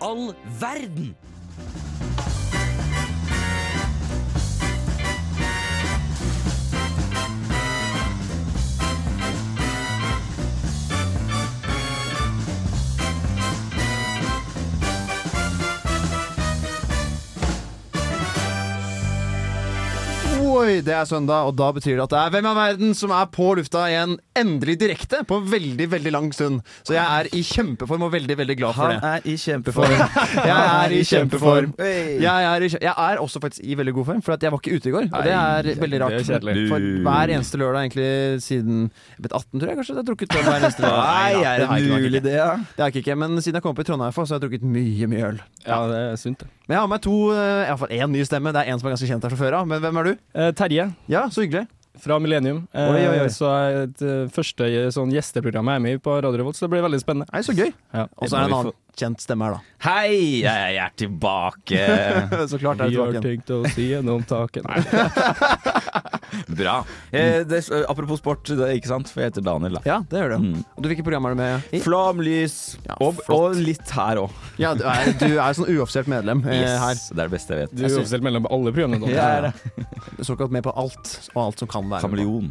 all verden? Oi, det er søndag, og da betyr det at det er Hvem er verden som er på lufta igjen, endelig direkte, på veldig, veldig lang stund. Så jeg er i kjempeform og veldig, veldig glad for det. Han er i kjempeform. Jeg er i kjempeform. Jeg er, i, jeg er også faktisk i veldig god form, for at jeg var ikke ute i går. Og det er veldig rart. er. For hver eneste lørdag egentlig siden jeg vet 18, tror jeg kanskje. Jeg har drukket øl hver eneste lørdag. Nei, er det mulig, det? Ja? Det har jeg ikke, men siden jeg kom på i Trondheim, så har jeg drukket mye, mye øl. Ja, det er sunt, det. Men jeg har med to, iallfall i hvert fall én ny stemme. Det er en som er ganske kjent her fra før av. Men hvem er du? Eh, Terje Ja, så hyggelig. fra Millennium. Eh, Oi, oi, oi. Så er et eh, første sånn gjesteprogrammet jeg er med i på Radio Revolt, så det blir veldig spennende. Nei, så gøy. Ja. Og så er det en annen kjent stemme her, da. Hei, jeg er tilbake. Så klart er det Vi har tenkt å si gjennom taket Bra. Eh, det, apropos sport, det, ikke sant? For jeg heter Daniel, da. Ja, det gjør du. Mm. Du, Hvilket program er du med i? Flamlys. Ja, og, og litt her òg. Ja, du er, du er sånn uoffisielt medlem eh, her. Det er det beste jeg vet. Du er uoffisielt medlem på alle programmene. ja, er det. Såkalt med på alt, og alt som kan være. Kameleon.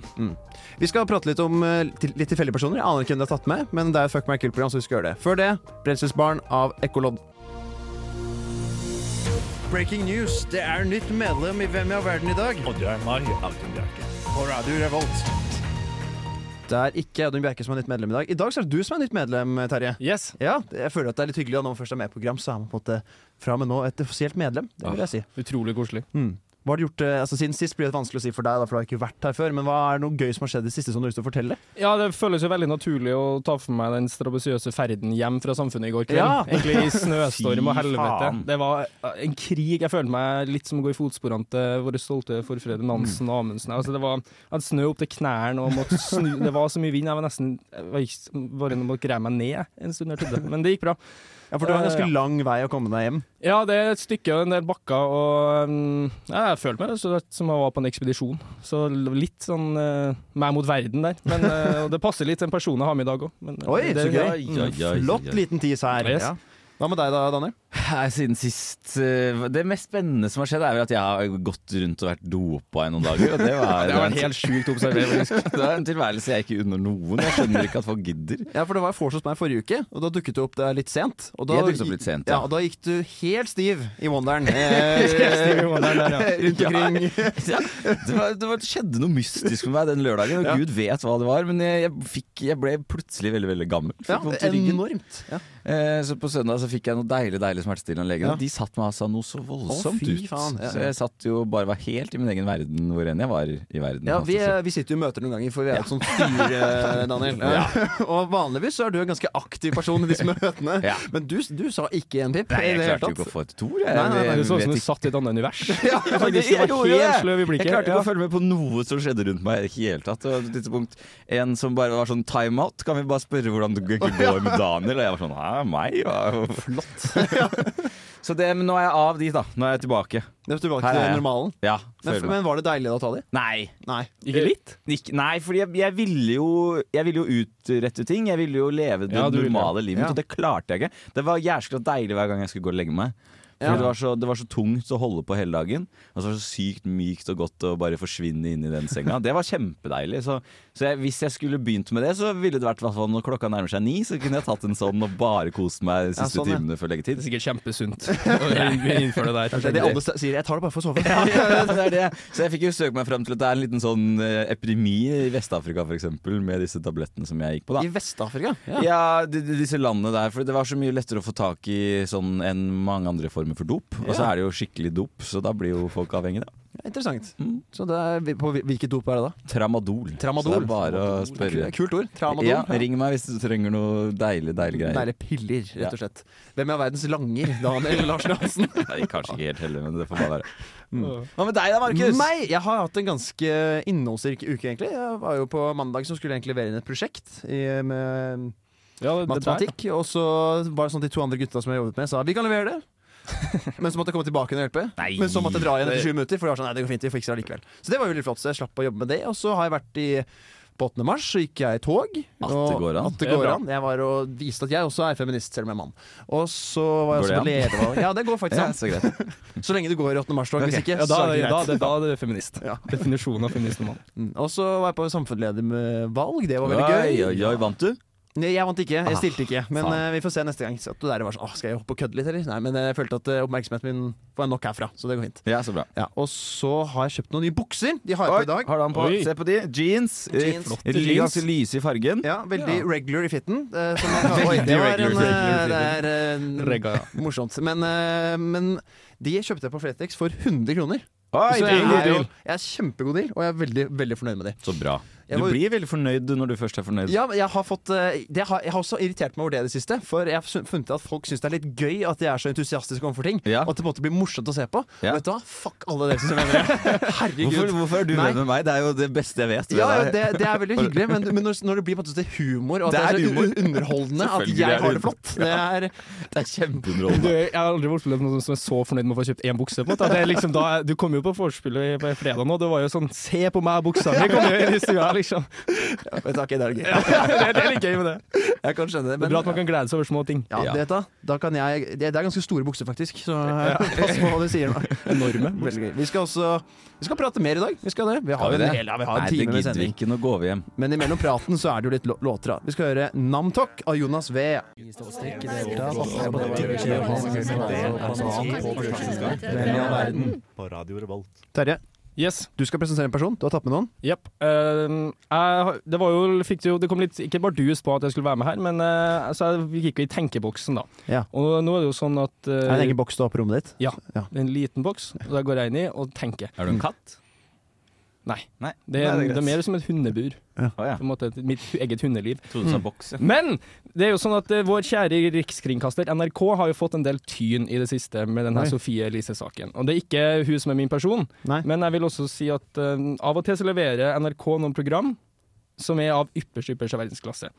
Vi skal prate litt om eh, litt tilfeldige personer. Jeg aner ikke hvem de har tatt med, men det er et Fuck my kill-program, så vi skal gjøre det. Før det, Brenselsbarn av Ekkolodd. Breaking news. Det er nytt medlem i Hvem i all verden i dag. Og det er meg, Audun Bjerke. På Radio Revolt. Det er ikke Audun Bjerke som er nytt medlem i dag. I dag så er det du som er nytt medlem, Terje. Yes. Ja, jeg føler at det er litt hyggelig at når man først er med i program, så er man på en måte fra og med nå et offisielt medlem. Det vil jeg si. Utrolig koselig. Mm. Hva har du gjort, eh, altså Siden sist blir det vanskelig å si for deg, da, for du har ikke vært her før. Men hva er noe gøy som har skjedd i det siste som du har lyst til å fortelle? Ja, det føles jo veldig naturlig å ta for meg den strabasiøse ferden hjem fra samfunnet i går kveld. Ja. Egentlig i snøstorm og helvete. Det var en krig. Jeg følte meg litt som å gå i fotsporene til våre stolte forfedre Nansen og Amundsen. Altså, det var jeg hadde snø opp til knærne, og måtte snu. det var så mye vind. Jeg var nesten jeg var bare måtte greie meg ned en stund. Jeg trodde. Men det gikk bra. Ja, For du har en Eh, ganske lang vei å komme deg hjem. Ja, det er et stykke og en del bakker, og mm, ja, jeg følte meg rett som jeg var på en ekspedisjon. Så litt sånn uh, meg mot verden der. Men uh, det passer litt den personen jeg har med i dag òg. Oi, så gøy. Ja, ja, ja, Flott liten tis her. Yes. Ja. Hva med deg da, Daniel? Siden sist eh, Det mest spennende som har skjedd, er vel at jeg har gått rundt og vært dopa i noen dager. Det var, Det var en helt sjukt observering. det var en tilværelse jeg ikke unner noen. Jeg skjønner ikke at folk gidder. Ja, for Det var vors hos meg forrige uke, og da dukket du opp der litt sent. Og da, Jeg opp litt sent, ja. ja. Og da gikk du helt stiv i Wonderen. Stiv i Wonderen der, ja. Rundt omkring. Ja, det, var, det, var, det skjedde noe mystisk med meg den lørdagen, og. Gud vet hva det var. Men jeg, jeg, fikk, jeg ble plutselig veldig veldig gammel. Fikk Ja, enormt. Ja. Eh, så på søndag så fikk jeg noe deilig deilig smertestillende av legen. Ja. De satt meg altså noe så voldsomt Å, fy ut. Ja, Så jeg satt jo bare var helt i min egen verden hvor enn jeg var i verden. Ja, vi, Altså, vi sitter jo i møter noen ganger, for vi er jo et sånt styr, Daniel. og vanligvis så er du en ganske aktiv person i disse møtene. Ja. Men du, du sa ikke en pip. Nei, jeg klarte jo ikke å få et ord. Jeg, Nei, nei, nei, Det jeg så ut som du satt i et annet univers. Ja, Faktisk, jeg det var helt sløv i Jeg klarte ikke Ja. å følge med på noe som skjedde rundt meg i det hele tatt. Og tidspunkt En som bare var sånn timeout. Kan vi bare spørre hvordan det går med Daniel? Og jeg var sånn Hæ, meg? Ja, flott. Så det, men nå er jeg av de, da. Nå er jeg tilbake. Det er tilbake Her er til jeg. normalen. Ja, Men, føler meg. men var det deilig da å ta de? Nei. Nei. Ikke litt? Ikke, nei, fordi jeg, jeg ville jo Jeg ville jo utrette ting. Jeg ville jo leve det Ja, du ville, normale livet mitt, Ja. og det klarte jeg ikke. Det var jæskla deilig hver gang jeg skulle gå og legge meg. Fordi Ja. det, var så, det var så tungt å holde på hele dagen. Og så var det så sykt mykt og godt å bare forsvinne inn i den senga. Det var kjempedeilig. Så, så jeg, hvis jeg skulle begynt med det, så ville det vært fall når klokka nærmer seg ni, så kunne jeg tatt en sånn og bare kost meg de Ja, siste sånn, ja. timene før Det er sikkert kjempesunt å innføre det Det er det alle sier. Jeg tar det bare for å sove. Ja, det er det. Så jeg fikk jo søke meg frem til at det er en liten sånn eh, epidemi i Vest-Afrika f.eks. med disse tablettene som jeg gikk på. da I Vest-Afrika? Ja, de, de, disse landene der. For det var så mye lettere å få tak i sånn enn mange andre former for dop. Og så er det jo skikkelig dop, så da blir jo folk avhengige, da. Interessant. Mm. Så det er, på hvilket dop er det da? Tramadol. Tramadol. Så det er bare å spørre. Kult ord. Tramadol. Ja, ring meg hvis du trenger noe deilig, deilig greier. Deilige piller, rett og slett. Hvem er verdens langer? Daniel Larsen Hansen. Nei, kanskje ikke helt heller, men det får bare være. Mm. Hva med deg da, Markus? Meg? Jeg har hatt en ganske innholdsrik uke, egentlig. Jeg var jo på mandag som skulle egentlig levere inn et prosjekt i, med Ja, det, det der. matematikk. Og så var det sånn at de to andre gutta som jeg jobbet med, sa vi kan levere det. Men så måtte jeg komme tilbake og hjelpe. Nei. Men så måtte jeg dra igjen etter Det- sju minutter. For det var sånn, nei, det går fint, vi fikser det likevel Så det var veldig flott. Så jeg slapp å jobbe med det. Og så har jeg vært i På 8. mars så gikk jeg i tog. At det går an. Det går an. Jeg var og viste at jeg også er feminist, selv om jeg er mann. Og så var jeg også på ledervalg. Ja, det går faktisk Ja, an. så. Så lenge du går i 8. mars-tog. Hvis ikke, Ja, da, er det da, greit. det, da er det feminist. Ja. Definisjonen av feminist og mann. Mm. Og så var jeg på samfunnsledervalg. Det var veldig gøy. Oi, oi, oi, vant du? Nei, Jeg vant ikke, jeg Ah, stilte ikke. Men ah, eh, vi får se neste gang. Så du der var sånn, Åh, skal jeg hoppe og kødde litt, eller? Nei, men jeg følte at eh, oppmerksomheten min får jeg nok herfra, så det går fint. Ja, så bra. Ja, Og så har jeg kjøpt noen nye bukser. De har jeg på i dag. har du på? Oi. Se på de. Jeans. Jeans. Eh, jeans. Ganske lyse i fargen. Ja, Veldig Ja. regular i fitten. Uh, som Oi, det Veldig var en, eh, det er uh, Regga, ja. morsomt. Men, uh, men de kjøpte jeg på Fretex for 100 kroner. Oi, Så jeg god er, jo, jeg er kjempegod deal, og jeg er veldig, veldig fornøyd med de. Så bra. Jeg Du var- blir veldig fornøyd når du først er fornøyd. Ja, jeg har fått eh, det har, Jeg har også irritert meg over det i det siste. For jeg har funnet at folk syns det er litt gøy at jeg er så entusiastisk overfor ting. Ja. Og at det på en måte blir morsomt å se på. Ja. Vet du hva? Fuck alle dere som mener det. Herregud. Hvorfor, hvorfor er du venn med meg? Det er jo det beste jeg vet. Ja, ja, det, det er veldig hyggelig, men, men når, når det blir på en måte humor, og at Det det er er, så humor. underholdende at jeg er har det flott Det er Det er Du, kjempeunderholdende. jeg har aldri opplevd noen som er så fornøyd med å få kjøpt én bukse. På en måte. Det er liksom da, du kom jo på vorspielet på fredag nå, det var jo sånn 'se på meg, buksa mi'! Liksom. Vet du, ok, det er gøy. det, det er litt gøy med det. Jeg kan skjønne det. Det er bra at man kan glede seg over små ting. ja, Ja. det, da, da kan jeg, det, det er ganske store bukser, faktisk. Så pass på hva du sier nå. Enorme. Veldig gøy. Vi skal også Vi skal prate mer i dag. Vi skal det. Vi har, Har vi en, det? hel, ja, vi har en Nei, time med sending. ikke. Nå går vi hjem. Men imellom praten så er det jo litt låter. Vi skal høre Namtok av Jonas V. På Radio Revolt. Terje, Yes. du skal presentere en person. Du har tatt med noen. Yep. Uh, jeg det var jo, fikk jo, det kom litt, ikke bardus på at jeg skulle være med her, men uh, så jeg gikk jo i tenkeboksen, da. Ja. Og nå er det jo sånn at Er det eh, en egen boks du har på rommet ditt? Ja. Ja. en liten boks, og der går jeg inn i og tenker. Er du en katt? Nei. Nei, Det er, Nei, det er mer som et hundebur. Ja. På en måte mitt eget hundeliv. Jeg trodde du sa boks. ja. Men det er jo sånn at uh, vår kjære rikskringkaster NRK har jo fått en del tyn i det siste med denne Oi. Sofie Elise-saken. Og det er ikke hun som er min person, Nei. men jeg vil også si at uh, av og til så leverer NRK noen program som er av ypperste, ypperste verdensklasse.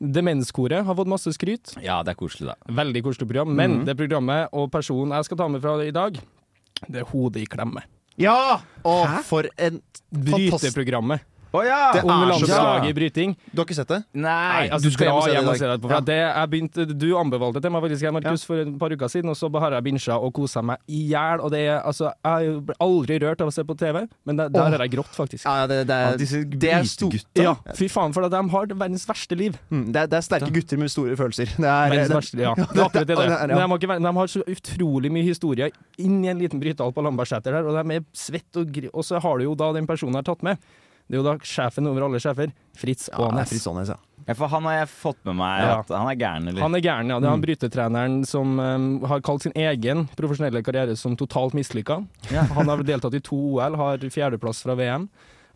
Demenskoret har fått masse skryt. Ja, det er koselig, da. Veldig koselig program. Men Mhm. det programmet og personen jeg skal ta med fra i dag, det er Hodet i klemme. Ja! Å, for en fantastisk Bryteprogrammet. Å ja! Det er bra. landslaget i bryting. Du har ikke sett det? Nei! altså, du skal hjem og dra se det hjem og se det etterpå. Ja. Det, jeg begynt, du anbefalte det til meg faktisk, Markus, for et par uker siden, og så har jeg binsja og kosa meg i hjel. Altså, jeg ble aldri rørt av å se på TV, men det, der har jeg grått, faktisk. Ja, det, det, Ja, disse brytegutta. Ja, fy faen, for at de har verdens verste liv. Mm, det, er, det er sterke gutter med store følelser. Det er, Verdens det, verste, ja. Det er akkurat det. Men de, har ikke, de har så utrolig mye historie inn i en liten brytehall på Lambertseter der, og de er svett og gri... Og så har du jo da den personen jeg har tatt med. Det er jo da sjefen over alle sjefer, Fritz ja, det er Fritz Aanes, ja. Ja, for han har jeg fått med meg Ja. at han er gæren, eller? Han er gæren, ja. Det er han brytetreneren som um, har kalt sin egen profesjonelle karriere som totalt mislykka. Ja. Han har deltatt i to OL, har fjerdeplass fra VM.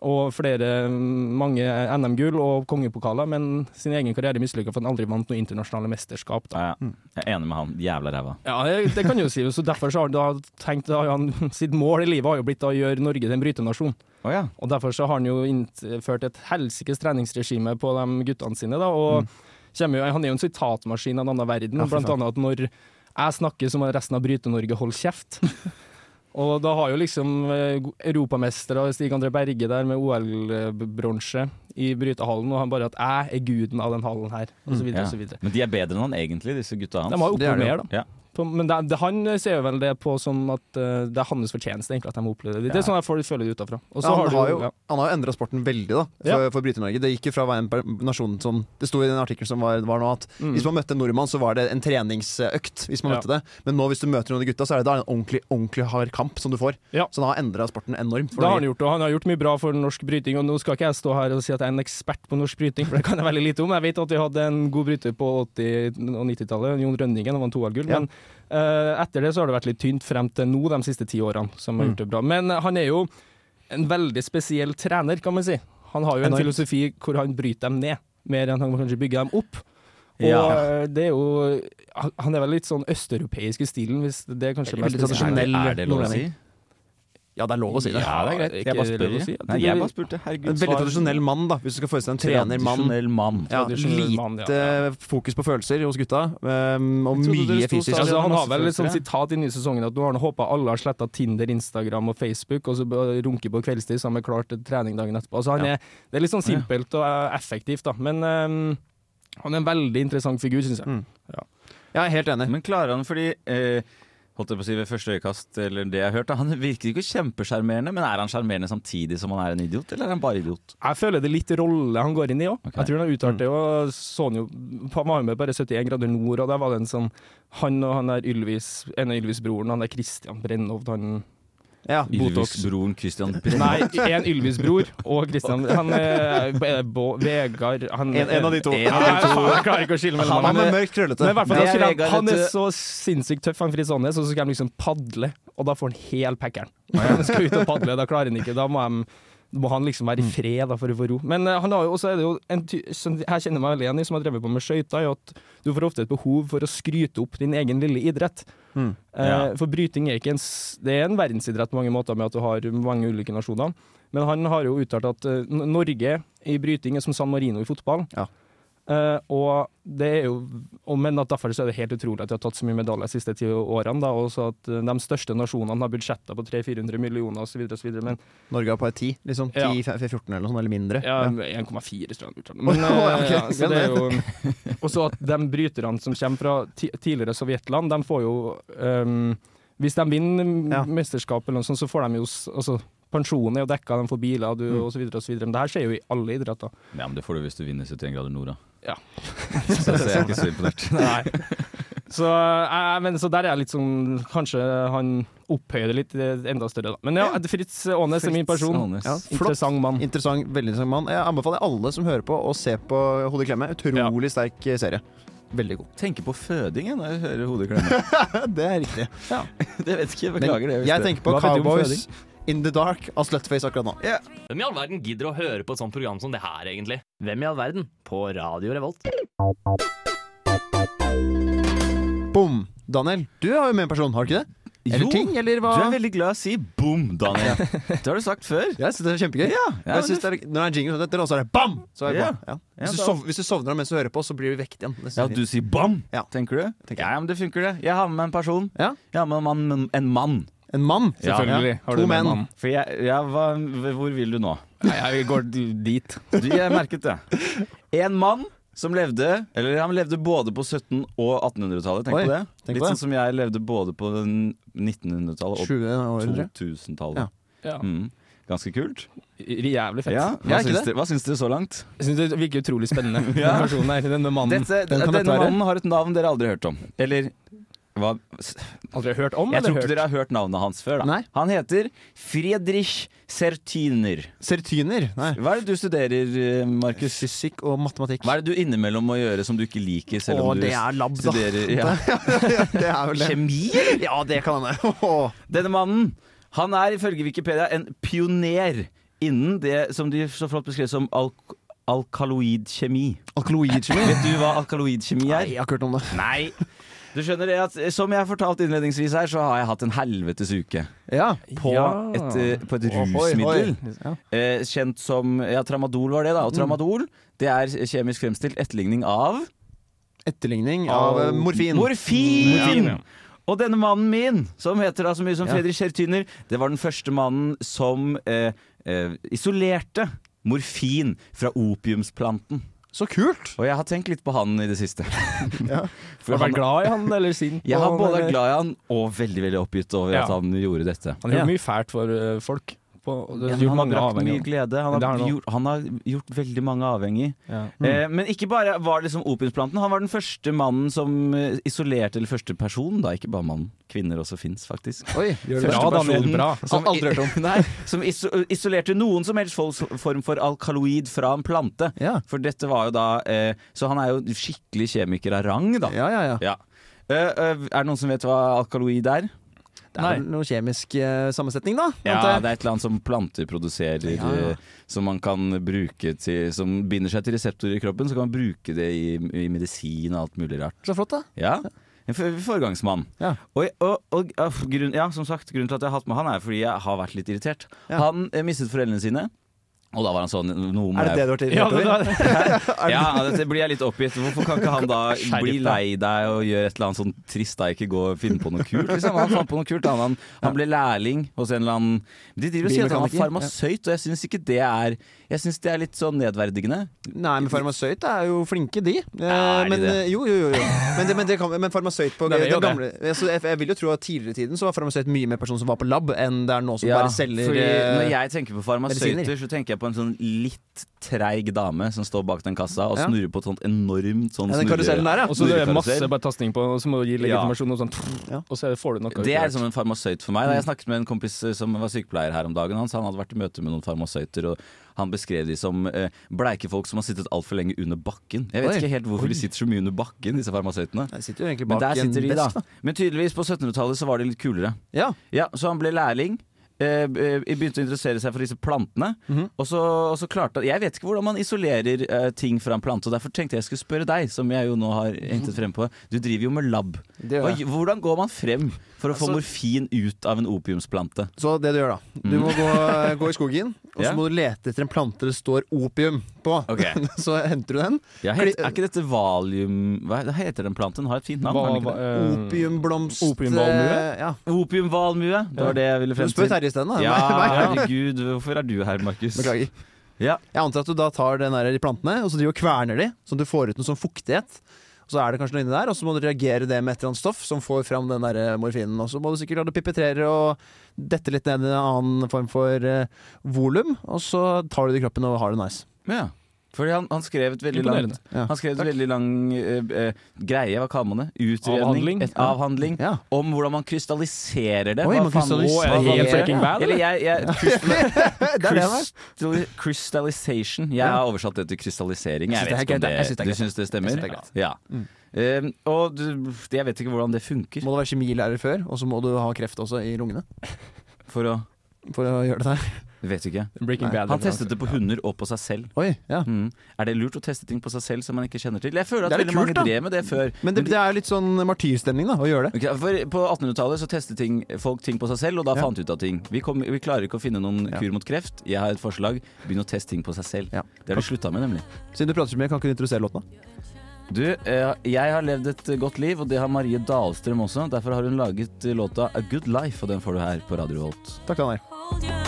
Og flere, mange NM-gull og kongepokaler, men sin egen karriere mislykka for han aldri vant noe internasjonale mesterskap. Da. Ja, ja. Jeg er enig med han. Jævla ræva. Ja, det, det kan du jo si. Så derfor så har han da tenkt da han, Sitt mål i livet har jo blitt å gjøre Norge til en brytenasjon. Oh, ja. Og derfor så har han jo innført et helsikes treningsregime på de guttene sine. da, og mm. jo, Han er jo en sitatmaskin av en annen verden. Ja, blant annet at når jeg snakker, så må resten av Bryte-Norge holde kjeft. og da har jo liksom eh, europamestere Stig André Berge der med OL-bronse i brytehallen, og han bare at 'jeg er guden av den hallen her', og så videre Ja. og så videre. Men de er bedre enn han egentlig, disse gutta hans. De har jo opplevd mer, da. Ja. På, men det, det, han ser jo vel det på som at uh, det er hans fortjeneste egentlig at de opplever det. Det er sånn jeg får, føler det utafra. Og så Ja, har han, du har jo, ja. han har jo endra sporten veldig da for, for Bryte-Norge. Det gikk jo fra å være en nasjon som Det sto i den artikkelen som var, var nå at Mm. hvis man møtte en nordmann, så var det en treningsøkt. Hvis man møtte det Men nå hvis du møter noen av gutta, så er det da en ordentlig ordentlig hard kamp som du får. Så han har endra sporten enormt. for Det har han gjort, og han har gjort mye bra for norsk bryting. Og nå skal ikke jeg stå her og si at jeg er en ekspert på norsk bryting, for det kan jeg veldig lite om. Jeg vet at vi hadde en god bryter på 80- og 90-tallet, Jon Rønningen, og vant to gull Ja. Men etter det så har det vært litt tynt frem til nå de siste ti årene, som har Mm. gjort det bra. Men han er jo en veldig spesiell trener, kan man si. Han har jo en Enormt. filosofi hvor han bryter dem ned, mer enn han kanskje bygger dem opp. Og Ja. eh, det er jo Han er vel litt sånn østeuropeisk i stilen, hvis det er kanskje Veldig mest tradisjonell Er det, er det lov å si? Ja, det er lov å si det. Ja, det er greit. Jeg bare spør. si. Nei, jeg bare spurte. Herregud. En veldig tradisjonell mann, da, hvis du skal forestille deg en trener mann. Tradisjonell mann. Ja, lite mann, ja, fokus på følelser hos gutta, um, og mye fysisk. Altså, han har vel et sånt sitat i nye sesongen at nå har han håpa alle har sletta Tinder, Instagram og Facebook, og så runker på kveldstid, så har vi klart trening dagen etterpå. Altså, han er, det er litt sånn simpelt og eh, effektivt, da. Men um, han er en veldig interessant figur, syns jeg. Mm. Jeg er helt enig. Men klarer han fordi eh, Holdt jeg på å si ved første øyekast, eller det jeg har hørt da, Han virker ikke kjempesjarmerende, men er han sjarmerende samtidig som han er en idiot, eller er han bare idiot? Jeg føler det er litt rolle han går inn i òg. Okay. Jeg tror han har uttalt det, og så han jo Han var med bare 71 grader nord, og der var det en sånn Han og han der Ylvis, en av Ylvis-broren, han der Christian Brennovd, han Ja. Ylvis-broren Christian Nei, en Ylvis-bror og Christian Han er er Vegard han, En, en av de to. En av de to. jeg klarer ikke å skille mellom Han Men, mørkt krøllete. men i hvert fall, Det er han, han er så sinnssykt tøff, han Fritz Aanes, og så skal han liksom padle, og da får han hel packeren. Han skal ut og padle, da klarer han ikke. Da må de må han liksom være i fred da, for å få ro. Men uh, han har jo, også er det jo en ty jeg kjenner meg veldig igjen i, som har drevet på med skøyter, er at du får ofte et behov for å skryte opp din egen lille idrett. Mm. Eh, Ja. For bryting er ikke en, det er en verdensidrett på mange måter, med at du har mange ulike nasjoner. Men han har jo uttalt at uh, Norge i bryting er som San Marino i fotball. Ja. Eh, og det er jo, og, men at derfor så er det helt utrolig at de har tatt så mye medaljer de siste ti årene. Da, og så at eh, de største nasjonene har budsjetter på 300-400 millioner osv. Men Norge har på et 10, liksom. Ja. 10-14 eller noe sånt, eller mindre. ja, Ja. 1,4 tror jeg. Men, ja, eh, ja, så det er jo Og så at de bryterne som kommer fra tidligere Sovjetland, de får jo um, Hvis de vinner Ja. mesterskap eller noe sånt, så får de jo altså, Pensjonen er jo dekka, de får biler du, Mm. videre. Men det her skjer jo i alle idretter. Ja, men det får du hvis du vinner 71 grader nord, da. Ja. så, jeg er ikke så imponert. Nei. Så, eh, men, så der er jeg litt sånn Kanskje han opphøyer det litt eh, enda større, da. Men ja, Fritz Aanes er min person. Aanes. Ja, flott. Interessant mann. Interessant, veldig interessant mann. Jeg anbefaler alle som hører på, å se på Hodet i klemme. Utrolig sterk eh, serie. Veldig god. Tenker på føding jeg, når jeg hører hodet klemme. det er riktig. det vet ikke, Men beklager det. hvis jeg det- tenker på Hva vet du om Cowboys in the Dark av Slutface akkurat nå. Hvem i all verden gidder å høre på et sånt program som det her, egentlig? Hvem i all verden? På Radio Revolt. Boom! Daniel, du har jo med en person, har du ikke det? Eller Jo, ting, eller hva? Du er veldig glad i å si 'boom', Daniel. Det har du sagt før. Jeg synes det er kjempegøy. Ja, ja, jeg synes det er, når det er jingle, og så er det bam! Så er det Ja. Ja. Ja, Hvis, du sov, hvis du sovner mens du hører på, så blir du vekket igjen. Ja, du sier 'bam', Ja. tenker du? Tenker jeg. Ja, men det funker, det. Jeg har med meg en person. Ja. Jeg har med en mann. En mann. En mann. Selvfølgelig. Ja. To menn. mann. For jeg, ja, hva, hvor vil du nå? Nei, jeg går dit. Du, jeg merket det. En mann som levde Eller han levde både på 1700- og 1800-tallet. Tenk Oi, på det. tenk Litt på det. sånn som jeg levde både på 1900-tallet og 2000-tallet. Ja. Ja. Mm. Ganske kult. Jævlig fett. Ja, hva, syns dere, hva syns dere så langt? Jeg synes det virker utrolig spennende. Dette, den denne mannen har et navn dere aldri har hørt om. Eller hva Aldri hørt om, Jeg tror ikke dere har hørt navnet hans før. da Nei. Han heter Friedrich Sertiner. Sertyner. Nei. Hva er det du studerer, eh, Markus? Fysikk og matematikk. Hva er det du innimellom må gjøre som du ikke liker, selv Åh, om du det er lab, studerer ja. det er vel det. kjemi? Ja, det kan hende. Denne mannen han er ifølge Wikipedia en pioner innen det som de så flott beskrev som alk alkaloidkjemi. Alkaloidkjemi? Vet du hva alkaloidkjemi er? Nei, jeg har ikke hørt om det. Nei. Du skjønner det at Som jeg fortalte innledningsvis her, så har jeg hatt en helvetes uke Ja. på Ja. et, eh, på et rusmiddel. hoi. Ja. Eh, kjent som Ja, tramadol var det, da. Og tramadol det er kjemisk fremstilt etterligning av Etterligning av av morfin. Morfin! Morfin, ja. Og denne mannen min, som heter da så mye som. Fredrik Kjertyner, det var den første mannen som eh, eh, isolerte morfin fra opiumsplanten. Så kult! Og jeg har tenkt litt på han i det siste. Ja. For Har du vært glad i han, eller sint? jeg har både eller? vært glad i han og veldig veldig oppgitt over Ja. at han gjorde dette. Han gjorde Ja. mye fælt for eh, folk. På, det har gjort han har brakt mye glede. Han har, har han gjort, han har gjort veldig mange avhengig. Ja. Eh, men ikke bare var det liksom opiumsplanten. Han var den første mannen som eh, isolerte, eller første person, da, ikke bare mann. Kvinner også fins, faktisk. Oi, gjør det Bra? Daniel. Bra. Som, Aldri hørt om. Nei, som iso isolerte noen som helst form for alkaloid fra en plante. Ja. For dette var jo da eh, Så han er jo skikkelig kjemiker av rang, da. Ja, ja, ja. Ja. Uh, uh, er det noen som vet hva alkaloid er? Det er vel noe kjemisk uh, sammensetning, da? Ja, det er et eller annet som planter produserer, Ja, ja. eh, som man kan bruke til Som binder seg til reseptorer i kroppen. Så kan man bruke det i, i medisin og alt mulig rart. Så flott, da. Ja. En for- foregangsmann. Ja. Og, og, og og grunn, ja, som sagt, grunnen til at jeg har hatt med han, er fordi jeg har vært litt irritert. Han eh, mistet foreldrene sine. Og da var han sånn Er det det du har irritert det, over? det, Ja, dette blir jeg litt oppgitt. Hvorfor kan ikke han da bli lei deg og gjøre et eller annet sånn trist da, ikke gå og finne på noe kult? Liksom. Han fant på noe kult. Han, han, han ble lærling hos en eller annen De driver og sier at han er farmasøyt, og jeg syns ikke det er Jeg synes det er litt sånn nedverdigende. Nei, men farmasøyt er jo flinke, de. Eh, er de men, det? eh, Jo, jo, jo. jo. Men, det, men, det kan, men farmasøyt på Det er det. gamle altså, jeg, jeg vil jo tro at Tidligere i tiden så var farmasøyt mye mer person som var på lab, enn det er nå som Ja, bare selger fordi eh, Når jeg tenker på farmasøyter, så tenker jeg på en sånn litt treig dame som står bak den kassa og snurrer på et sånt enormt sånn Ja, den karusellen der, ja. og så det er masse bare tasting på, og så må du gi legitimasjon og sånn, Ja. og så får du noe. Det er som en farmasøyt for meg. Da jeg snakket med en kompis eh, som var sykepleier her om dagen. Han sa han hadde vært i møte med noen farmasøyter, og han beskrev de som eh, bleike folk som har sittet altfor lenge under bakken. Jeg vet Oi. ikke helt hvorfor de sitter så mye under bakken, disse farmasøytene. Jeg sitter jo egentlig Men der sitter de, da. Men tydeligvis, på 1700-tallet så var de litt kulere. Ja. Ja, Så han ble lærling. Eh, eh, begynte å interessere seg for disse plantene. Mhm. og, så, og så klarte Jeg vet ikke hvordan man isolerer eh, ting fra en plante. Og Derfor tenkte jeg skulle spørre deg, som jeg jo nå har hentet frem på. Du driver jo med lab. Hva, hvordan går man frem for å få Altså- morfin ut av en opiumsplante? Så det du gjør, da. Du må gå, gå i skogen, og så Ja. må du lete etter en plante det står opium på. Okay. Så henter du den. Ja, het, er ikke dette valium Hva heter den planten? Har et fint navn? Den eh, Opiumblomst Opiumvalmue? eh, Ja. Opiumvalmue. Det var det jeg ville frem til. Terje isteden. Ja, herregud, hvorfor er du her, Markus? Beklager. Ja. Jeg antar at du da tar den der, de plantene og så driver og kverner de, sånn at du får ut noe sånn fuktighet. Så er det kanskje noe inni der, og så må du reagere det med et eller annet stoff som får fram den der morfinen. Og så må du sikkert la det pipetrere og dette litt ned i en annen form for uh, volum, og så tar du det i kroppen og har det nice. ja. Fordi han, han skrev et veldig langt Ja. Han skrev et veldig lang uh, greie, hva kaller man det? Utredning? Avhandling. Et avhandling Ja. om hvordan man krystalliserer det. Oi, Hva man krystalliserer- er det helt freaking Bad, Eller jeg, jeg crystal- Crystallization. Jeg har oversatt det til krystallisering. Jeg Jeg synes det vet ikke om det, det du syns det stemmer? Jeg synes det er greit. Ja. Mm. Eh, og du, jeg vet ikke hvordan det funker. Må du være kjemilærer før, og så må du ha kreft også i lungene For å for å gjøre det der. Vet ikke. Breaking Bad. Han testet det på hunder og på seg selv. Oi, ja. Mm. Er det lurt å teste ting på seg selv som man ikke kjenner til? Jeg føler at Det er veldig mange drev med det før. Men det, det er litt sånn martyrstemning da, å gjøre det. Okay, for På 1800-tallet så testet ting, folk ting på seg selv, og da Ja. fant ut av ting. Vi, kom, vi klarer ikke å finne noen Ja. kur mot kreft. Jeg har et forslag. Begynn å teste ting på seg selv. Ja. Det har de slutta med, nemlig. Siden du prater så mye, kan ikke du introdusere låten? da? Du, eh, jeg har levd et godt liv, og det har Marie Dahlstrøm også. Derfor har hun laget låta A Good Life, og den får du her på Radio Volt. Takk, Daniel.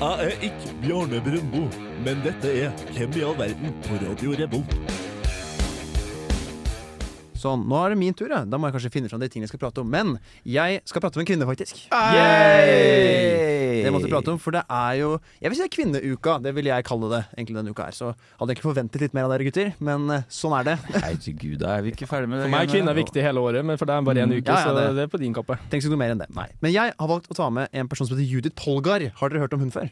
Jeg er ikke Bjarne Brøndbo, men dette er Hvem i all verden på Radio Revolt. Sånn, nå er det min tur. Ja. Da må jeg kanskje finne fram de tingene jeg skal prate om. Men jeg skal prate om en kvinne, faktisk. Det måtte jeg prate om, for det er jo Jeg vil si det er kvinneuka. Det vil jeg kalle det egentlig denne uka her. Så hadde jeg ikke forventet litt mer av dere gutter, men eh, sånn er det. Herregud, da er vi ikke ferdig med det. For meg er kvinne kvinner viktig hele året, men for deg er det bare én uke, Ja, ja, så det- det er på din kappe. Tenk ikke noe mer enn det. Nei. Men jeg har valgt å ta med en person som heter Judith Polgar. Har dere hørt om hun før?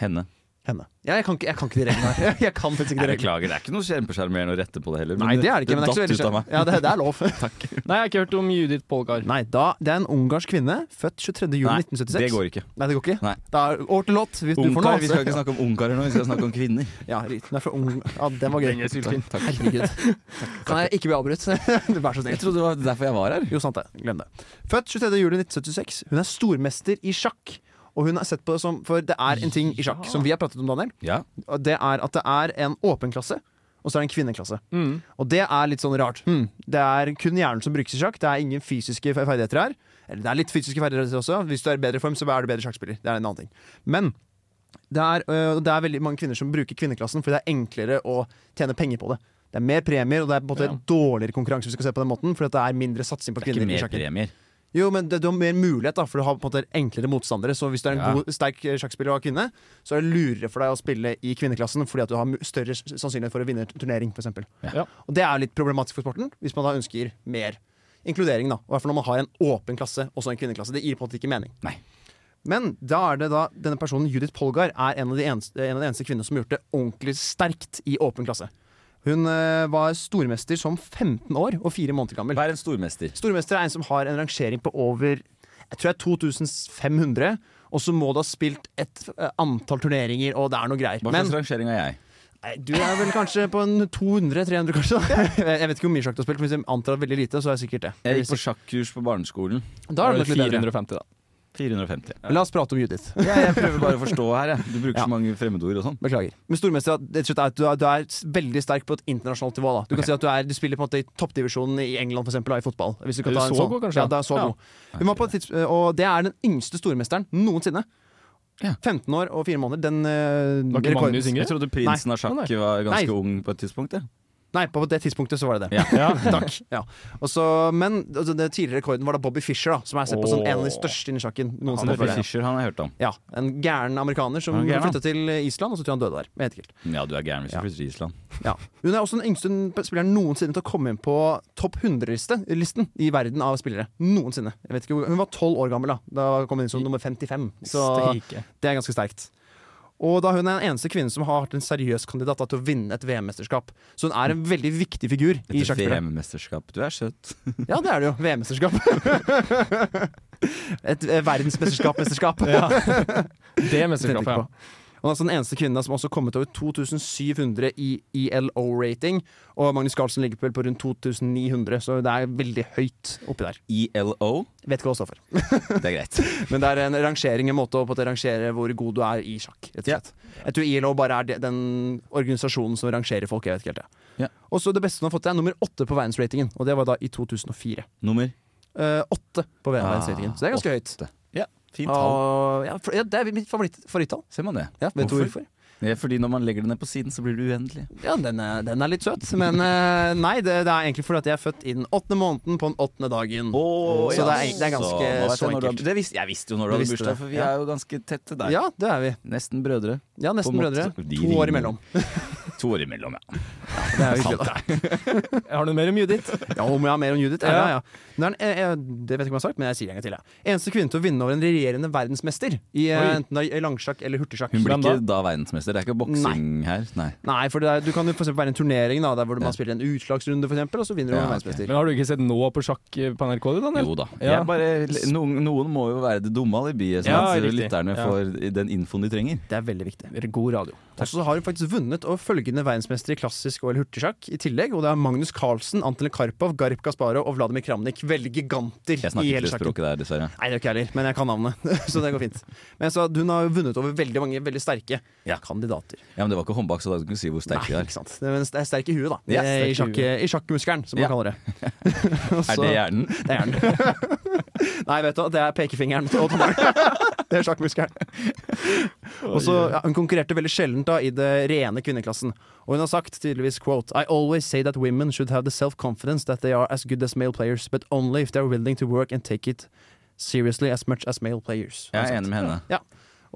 Henne. Henne. Ja, jeg, kan ikke, jeg kan ikke de reglene her. Jeg kan faktisk ikke de reglene. beklager, det er ikke noe kjempesjarmerende å rette på det heller. Nei, det er det ikke. Men det er ikke så datt veldig ut av meg. Ja, det, det er lov. Nei, jeg har ikke hørt om Judith Polgar. Nei, da, det er en ungarsk kvinne, født 23. juli 1976. det går ikke. Nei, det går ikke? Nei. Da er over til låt. Hvis du får noe. vi skal ikke snakke om ungarer nå, vi skal snakke om kvinner. Ja. Den er fra ung... Ja, den var gøy. Takk, takk. Herregud. Takk. Kan jeg ikke bli avbrutt? Vær så snill. Jeg trodde det var derfor jeg var her. Jo, sant det. Glem det. Født 23. juli 1976. Hun er stormester i sjakk. Og hun har sett på det som For det er en ting i sjakk som vi har pratet om, Daniel. Ja. Det er at det er en åpen klasse, og så er det en kvinneklasse. Mm. Og det er litt sånn rart. Hmm. Det er kun hjernen som brukes i sjakk. Det er ingen fysiske ferdigheter her. Eller det er litt fysiske ferdigheter også. Hvis du er i bedre form, så er du bedre sjakkspiller. Det er en annen ting. Men det er, øh, det er veldig mange kvinner som bruker kvinneklassen fordi det er enklere å tjene penger på det. Det er mer premier, og det er på en måte Ja. dårligere konkurranse. hvis vi skal se på den måten Fordi det er mindre satsing på Det er ikke kvinner i mer sjakken. premier. Jo, men det, du har mer mulighet, da for du har på en måte enklere motstandere. Så hvis du er en Ja. god, sterk sjakkspiller og er kvinne, så er det lurere for deg å spille i kvinneklassen fordi at du har større sannsynlighet for å vinne turnering, f.eks. Ja. Og det er litt problematisk for sporten, hvis man da ønsker mer inkludering. da I hvert fall når man har en åpen klasse, også en kvinneklasse. Det gir på en måte ikke mening. Nei. Men da er det da denne personen, Judith Polgar, er en av de eneste, en av de eneste kvinnene som har gjort det ordentlig sterkt i åpen klasse. Hun eh, var stormester som 15 år og 4 måneder gammel. Hva er en stormester? Stormester er en som har en rangering på over Jeg tror det er 2500. Og så må du ha spilt et eh, antall turneringer, og det er noe greier. Hva Men slags rangering har jeg? Nei, du er vel kanskje på en 200-300, kanskje? Jeg vet ikke hvor mye sjakk du har spilt, men hvis jeg antar at veldig lite, så er jeg sikkert det. Jeg gikk på sjakkurs på barneskolen. Da er det bedre. 450, da. 450. La oss prate om Judith. Ja, jeg prøver bare å forstå her, jeg. Du bruker Ja. så mange fremmedord og sånn. Beklager. Men stormester det er at du er, du er veldig sterk på et internasjonalt nivå. Da. Du kan si at du, er, du spiller på en måte i toppdivisjonen i England for eksempel, da, i fotball. Hvis du kan ta en så sånn. kanskje? Ja, det er så Ja. god. Hun var på et tids, og det er den yngste stormesteren noensinne. Ja. 15 år og 4 måneder. Den uh, Var ikke Magnus yngre? Jeg trodde prinsen av sjakk var ganske Nei. ung på et tidspunkt. jeg. Nei, på det tidspunktet så var det det. Ja. Takk. Ja. Også, men altså, den tidligere rekorden var da Bobby Fischer, da, som er sett på som en av de største innen sjakken noensinne. Bobby. Fischer han har jeg hørt om. Ja, En gæren amerikaner som Han flytta til Island, og så tror jeg han døde der. Jeg vet ikke helt. Ja, du er gæren hvis du Ja. flytter til Island. Ja. Hun er også den yngste spilleren noensinne til å komme inn på topp 100-listen i verden av spillere. Noensinne. Jeg vet ikke, hun var 12 år gammel da Da kom hun inn som nummer 55. Så det er ganske sterkt. Og da hun er den eneste kvinnen som har vært en seriøs kandidat da, til å vinne et VM-mesterskap. Så hun er en veldig viktig figur i Et sjakkspillet. VM-mesterskap. Du er søt. Ja, det er det jo. VM-mesterskap. et eh, verdensmesterskap-mesterskap. Det mesterskapet, ja. Hun er altså den eneste kvinnen som også har kommet over 2700 i ELO-rating. Og Magnus Carlsen ligger vel på rundt 2900, så det er veldig høyt oppi der. ELO? Vet ikke hva det står for. Det er greit. Men det er en rangering, en måte å rangere hvor god du er i sjakk. Rett og slett. Jeg tror ILO bare er den organisasjonen som rangerer folk. Jeg vet ikke helt det. Ja. Og så det beste hun har fått, er nummer åtte på verdensratingen. Og det var da i 2004. Nummer Eh, åtte på verdensratingen. Så det er ganske høyt. åtte. Ja, fint tall. Ja, for, ja, det er mitt favoritt, favorittall. Ser man det? Ja, vet du Hvorfor? hvorfor? Det er fordi når man legger det ned på siden, så blir det uendelig. Ja, den er, den er litt søt. Men eh, nei, det, det er egentlig fordi at jeg er født i den åttende måneden på den åttende dagen. Så det er, det er ganske så, så enkelt. du visste, jeg visste jo når du hadde bursdag, for vi ja. er jo ganske tette der. Ja, det er vi. Nesten brødre. Ja, nesten brødre. To år imellom. To år imellom, ja. Det er jo hyggelig, da. Har du mer om Judith? Ja, om jeg har mer om Judith? Ja, ja, ja. Hun jeg, eh, eh, det vet jeg ikke om jeg har sagt, men jeg sier det en gang til. Ja. Eneste kvinne til å vinne over en regjerende verdensmester i eh, Oi. enten i langsjakk eller hurtigsjakk. Hun blir ikke da verdensmester. Det er ikke boksing her. Nei. Nei, for det er, du kan jo f.eks. være en turnering da, der hvor man Ja. spiller en utslagsrunde, eksempel, og så vinner du Ja, en verdensmester. Men har du ikke sett nå på sjakk på NRK, du, Daniel? Jo da. Ja. Jeg bare, noen, noen må jo være det dumme alibiet, sånn at lytterne får den infoen de trenger. Det er veldig viktig. Er god radio. Og så har hun faktisk vunnet og følgende verdensmestere i klassisk og hurtigsjakk i tillegg. Og det er Magnus Carlsen, Anton Karpov, Garib Kasparov og Vladimir Kramnik. Veldig giganter Jeg i snakker hele ikke det sjakken. språket der, dessverre. Nei, det gjør ikke jeg heller, men jeg kan navnet, så det går fint. Men så Hun har jo vunnet over veldig mange veldig sterke Ja. kandidater. Ja, Men det var ikke håndbak, så da kunne du si hvor sterke de er. ikke sant. Det er, det er sterk i huet, da. Ja, I, sjakk, I sjakkmuskelen, som Ja. man kaller det. så, Er det hjernen? Det er den. Nei, vet du hva, det er pekefingeren og tommelen. Det er sjakkmuskelen. Og så, ja, Hun konkurrerte veldig sjelden da i det rene kvinneklassen. Og hun har sagt tydeligvis quote I always say that women should have the self-confidence that they are as good as male players, but only if they are willing to work and take it seriously as much as male players. Jeg er enig med henne. Ja.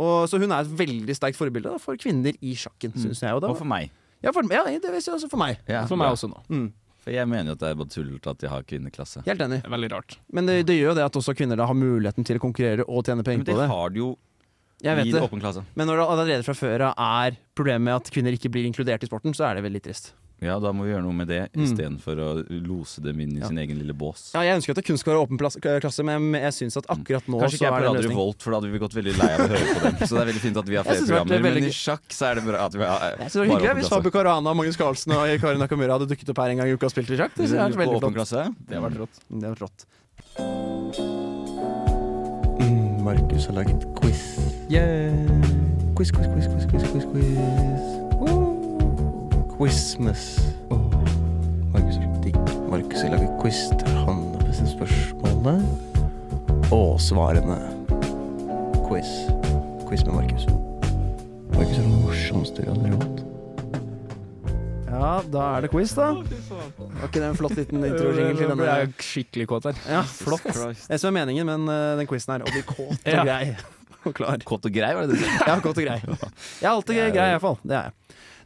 Og, så hun er et veldig sterkt forbilde da, for kvinner i sjakken, syns jeg. Og da, Og for meg. ja, for, ja, det vil si også for meg. Ja, For meg også nå. Mm. For jeg mener jo at det er bare tullete at de har kvinneklasse. Helt enig. Det er veldig rart. Men det, det gjør jo det at også kvinner da har muligheten til å konkurrere og tjene penger penger det på det. har de jo Jeg vet i det. åpen klasse. Men når det allerede fra før av er problemet med at kvinner ikke blir inkludert i sporten, så er det veldig trist. Ja, da må vi gjøre noe med det, Mm. istedenfor å lose dem inn i Ja. sin egen lille bås. Ja, jeg ønsker at det kun skal være åpen plass, klasse, men jeg syns at akkurat nå Kanskje så ikke jeg er på Volt, for da hadde vi gått veldig lei av å høre på dem. Så det er veldig fint at vi har flere det programmer. veldig Men i sjakk så er det bra at vi har Jeg synes det var hyggelig hvis Fabu Karana, Magnus Carlsen og Karin Nakamura hadde dukket opp her en gang i uka og spilt i sjakk. Det På veldig åpen flott. klasse. Det har vært rått. Det har vært rått. Mm, Markus har laget quiz. Yeah. Quiz, quiz, quiz, quiz, quiz, quiz, quiz. Quizmas. Markus har digg. Markus vil lage quiz der han har bestemt spørsmålene og svarene. Quiz. Quiz med Markus. Markus er den morsomste i har hatt. Ja, da er det quiz, da. Var ikke det en flott liten introjingle til denne? jeg skikkelig kåt her. Ja, flott. Det som er meningen med den, eh, den quizen her, å bli kåt og Ja. grei og klar. Kåt og grei, var det det du sa? Ja, kåt og grei. Jeg er alltid grei, i hvert fall. Det er jeg.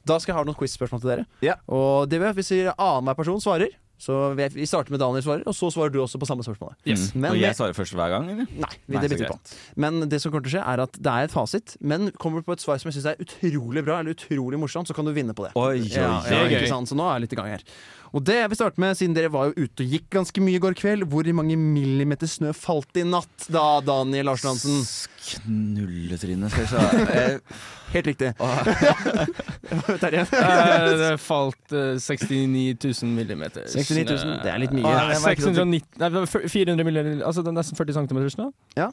Da skal jeg ha noen quiz-spørsmål til dere. Ja. Og det vil jeg, Hvis annenhver person svarer. Så vi, starter med Daniel svarer, og så svarer du også på samme spørsmål. Yes. Men og jeg svarer først hver gang, eller? Nei, vi, Nei, det så bytter vi på. Men det som kommer til å skje, er at det er et fasit. Men kommer du på et svar som jeg syns er utrolig bra eller utrolig morsomt, så kan du vinne på det. Oi, oi, Ja, ja, det er gøy. Så nå er jeg litt i gang her. Og det jeg vil starte med, siden dere var jo ute og gikk ganske mye i går kveld, hvor mange millimeter snø falt i natt da, Daniel Larsen Hansen? Knulletryne, skal jeg. Eh, Helt riktig. Terje? Eh, det falt eh, 69 000 millimeter. 69 000, det er litt mye. Ja, Nei, at du- 690, nei, det var fyr- 400 millioner, altså det er nesten 40 cm snø. ja,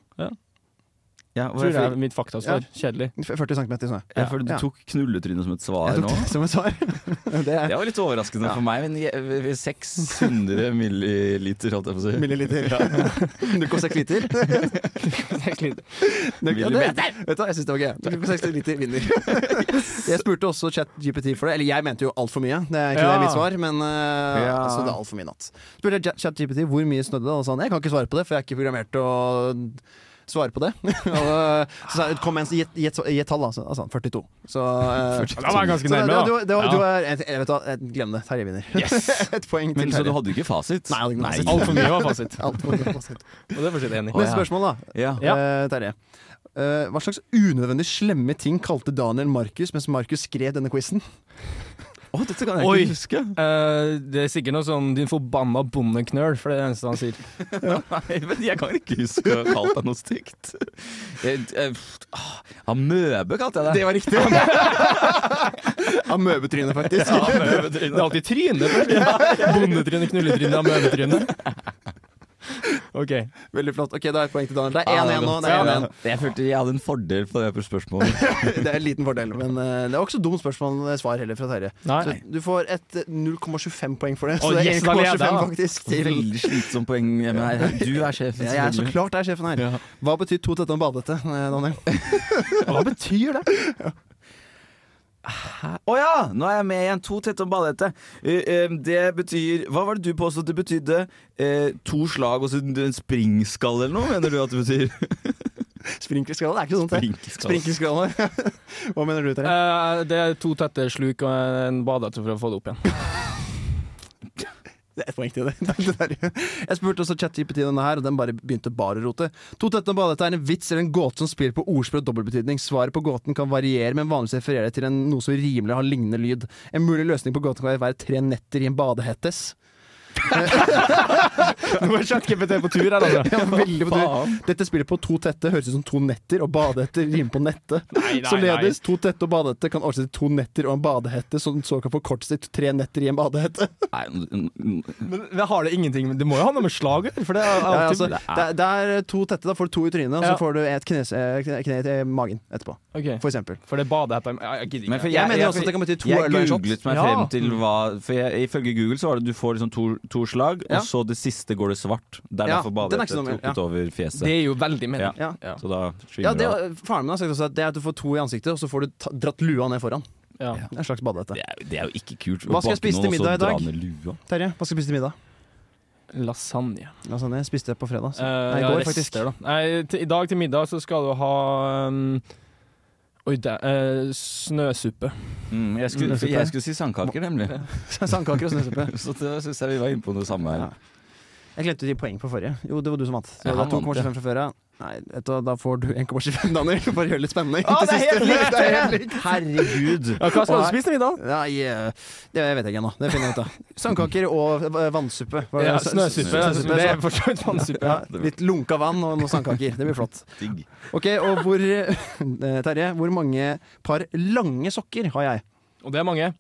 Tror jeg er mitt faktasvar. Kjedelig. 40 cm snø. ja, for du Ja. tok knulletrynet som et svar Jeg tok nå. som et svar. Det er Det var litt overraskende Ja. for meg, men jeg- 600 milliliter, holdt jeg på å si. milliliter. 0,6 liter. seks liter. det- Vet du hva, jeg syns det var gøy. 0,6 liter vinner. Jeg spurte også ChatGPT for det. Eller jeg mente jo altfor mye. Det er ikke Ja. det mitt svar, men uh, Ja. altså, det er altfor mye natt. Spurte ChatGPT hvor mye snødde det, og sa han jeg kan ikke svare på det, for jeg er ikke programmert til å svare på det. så sa jeg, kom gjett- gjett tall, altså. altså 42. Så, eh, Det var ganske nærme, da. Du, du, Ja. du er, jeg, vet hva, glem det. Terje vinner. Et poeng til Men, så du hadde ikke fasit? Nei. Altfor mye var fasit. Alt for mye fasit. Og det er fortsatt enig. Neste spørsmål, da. Ja. Eh, Terje. Uh, hva slags unødvendig slemme ting kalte Daniel Markus mens Markus skrev denne quizen? Å, dette kan jeg Oi. ikke huske. Uh, det er sikkert noe sånn 'din forbanna bondeknøl', for det er det eneste han sier. Nei, men jeg kan ikke huske å ha kalt deg noe stygt. Jeg- ah, Amøbe kalte jeg det. Det var riktig. Amøbetryne, faktisk. Det er alltid tryne først. Bondetryne, knulletryne, amøbetryne. OK. Veldig flott. Ok, Da er et poeng til Daniel. Det er Ah, 1-1 nå. Det er Ja, 1-1. Jeg følte jeg hadde en fordel på det spørsmålet. Det er en liten fordel, men uh, det var ikke så dumt spørsmål eh, svar heller fra Terje. Nei. Så du får et eh, 0,25 poeng for det. Så det er yes, da leder 1,25 da. faktisk. Til. Veldig slitsomt poeng hjemme her. Du er sjefen. Ja, jeg er så klart er sjefen her. Hva betyr to tette om badete, eh, Daniel? Hva betyr det? Å ja! Nå er jeg med igjen. To tette om ballhette. Eh, eh, det betyr Hva var det du påstod det betydde? Eh, to slag og så en springskall eller noe, mener du at det betyr? Sprinklerskala? Det er ikke sånt, det. Sprinkelskall. Hva mener du, Terje? Eh, det er to tette sluk og en badehette for å få det opp igjen. Det er et poeng til det. Jeg spurte også ChatGPT denne her, og den bare begynte bare å rote. To tettende badehette er en vits eller en gåte som spiller på ordspill og dobbeltbetydning. Svaret på gåten kan variere, men vanligvis refererer det til en, noe som rimelig har lignende lyd. En mulig løsning på gåten kan være tre netter i en badehettes. Nå er ChatGPT på tur her, altså. Ja, veldig på tur. Dette spiller på to tette høres ut som to netter, og badehetter rimer på nette. Nei, nei, Således, to tette og badehette kan oversette to netter og en badehette, som så kan få til tre netter i en badehette. Nei, Men det har det ingenting Det må jo ha noe med slag å gjøre, Ja, alltid altså, det, er, det er to tette, da får du to i trynet, og så får du et kne, kne, kne i magen etterpå, Okay. for eksempel. For det badehette Jeg gidder Men jeg, jeg, Jeg mener også at det kan bety to øl og en shot. meg frem til hva For jeg, ifølge Google så var det du får liksom to, to slag, Ja. og så det siste går det svart. Det er Ja, derfor er badehette dum, over fjeset. Det er jo veldig mening. Ja. Ja. Så da Ja, det. Faren min har sagt også at det er at du får to i ansiktet, og så får du ta, dratt lua ned foran. Ja. Det er En slags badehette. Det er, jo- det er jo ikke kult. Hva skal jeg spise til middag i dag? Terje, hva skal jeg spise til middag? Lasagne. Lasagne spiste jeg på fredag. Så. Eh, Nei, i ja, går, rester, faktisk. da. Nei, til, I dag til middag så skal du ha um, Oi, det er snøsuppe. Mm, jeg, skulle, jeg skulle si sandkaker, nemlig. Sandkaker og snøsuppe. Så det syns jeg vi var inne på det samme her. Ja. Jeg glemte gi poeng på forrige. Jo, det var du som vant. Så Ja, det vant, 2,25 fra før ja. Nei, du, da får du 1,25, Daniel. For å gjøre det litt spennende. Å, det er helt likt, Det er helt likt. Herregud! Ja, hva skal du spise til middag? Nei, eh, det vet jeg ikke ennå. Det finner jeg ut av. Sandkaker og vannsuppe. Ja, snøsuppe. snøsuppe, Det er for så vidt vannsuppe. ja, litt lunka vann og noen sandkaker. Det blir flott. Digg. Ok, og hvor eh, Terje, hvor mange par lange sokker har jeg? Og det er mange.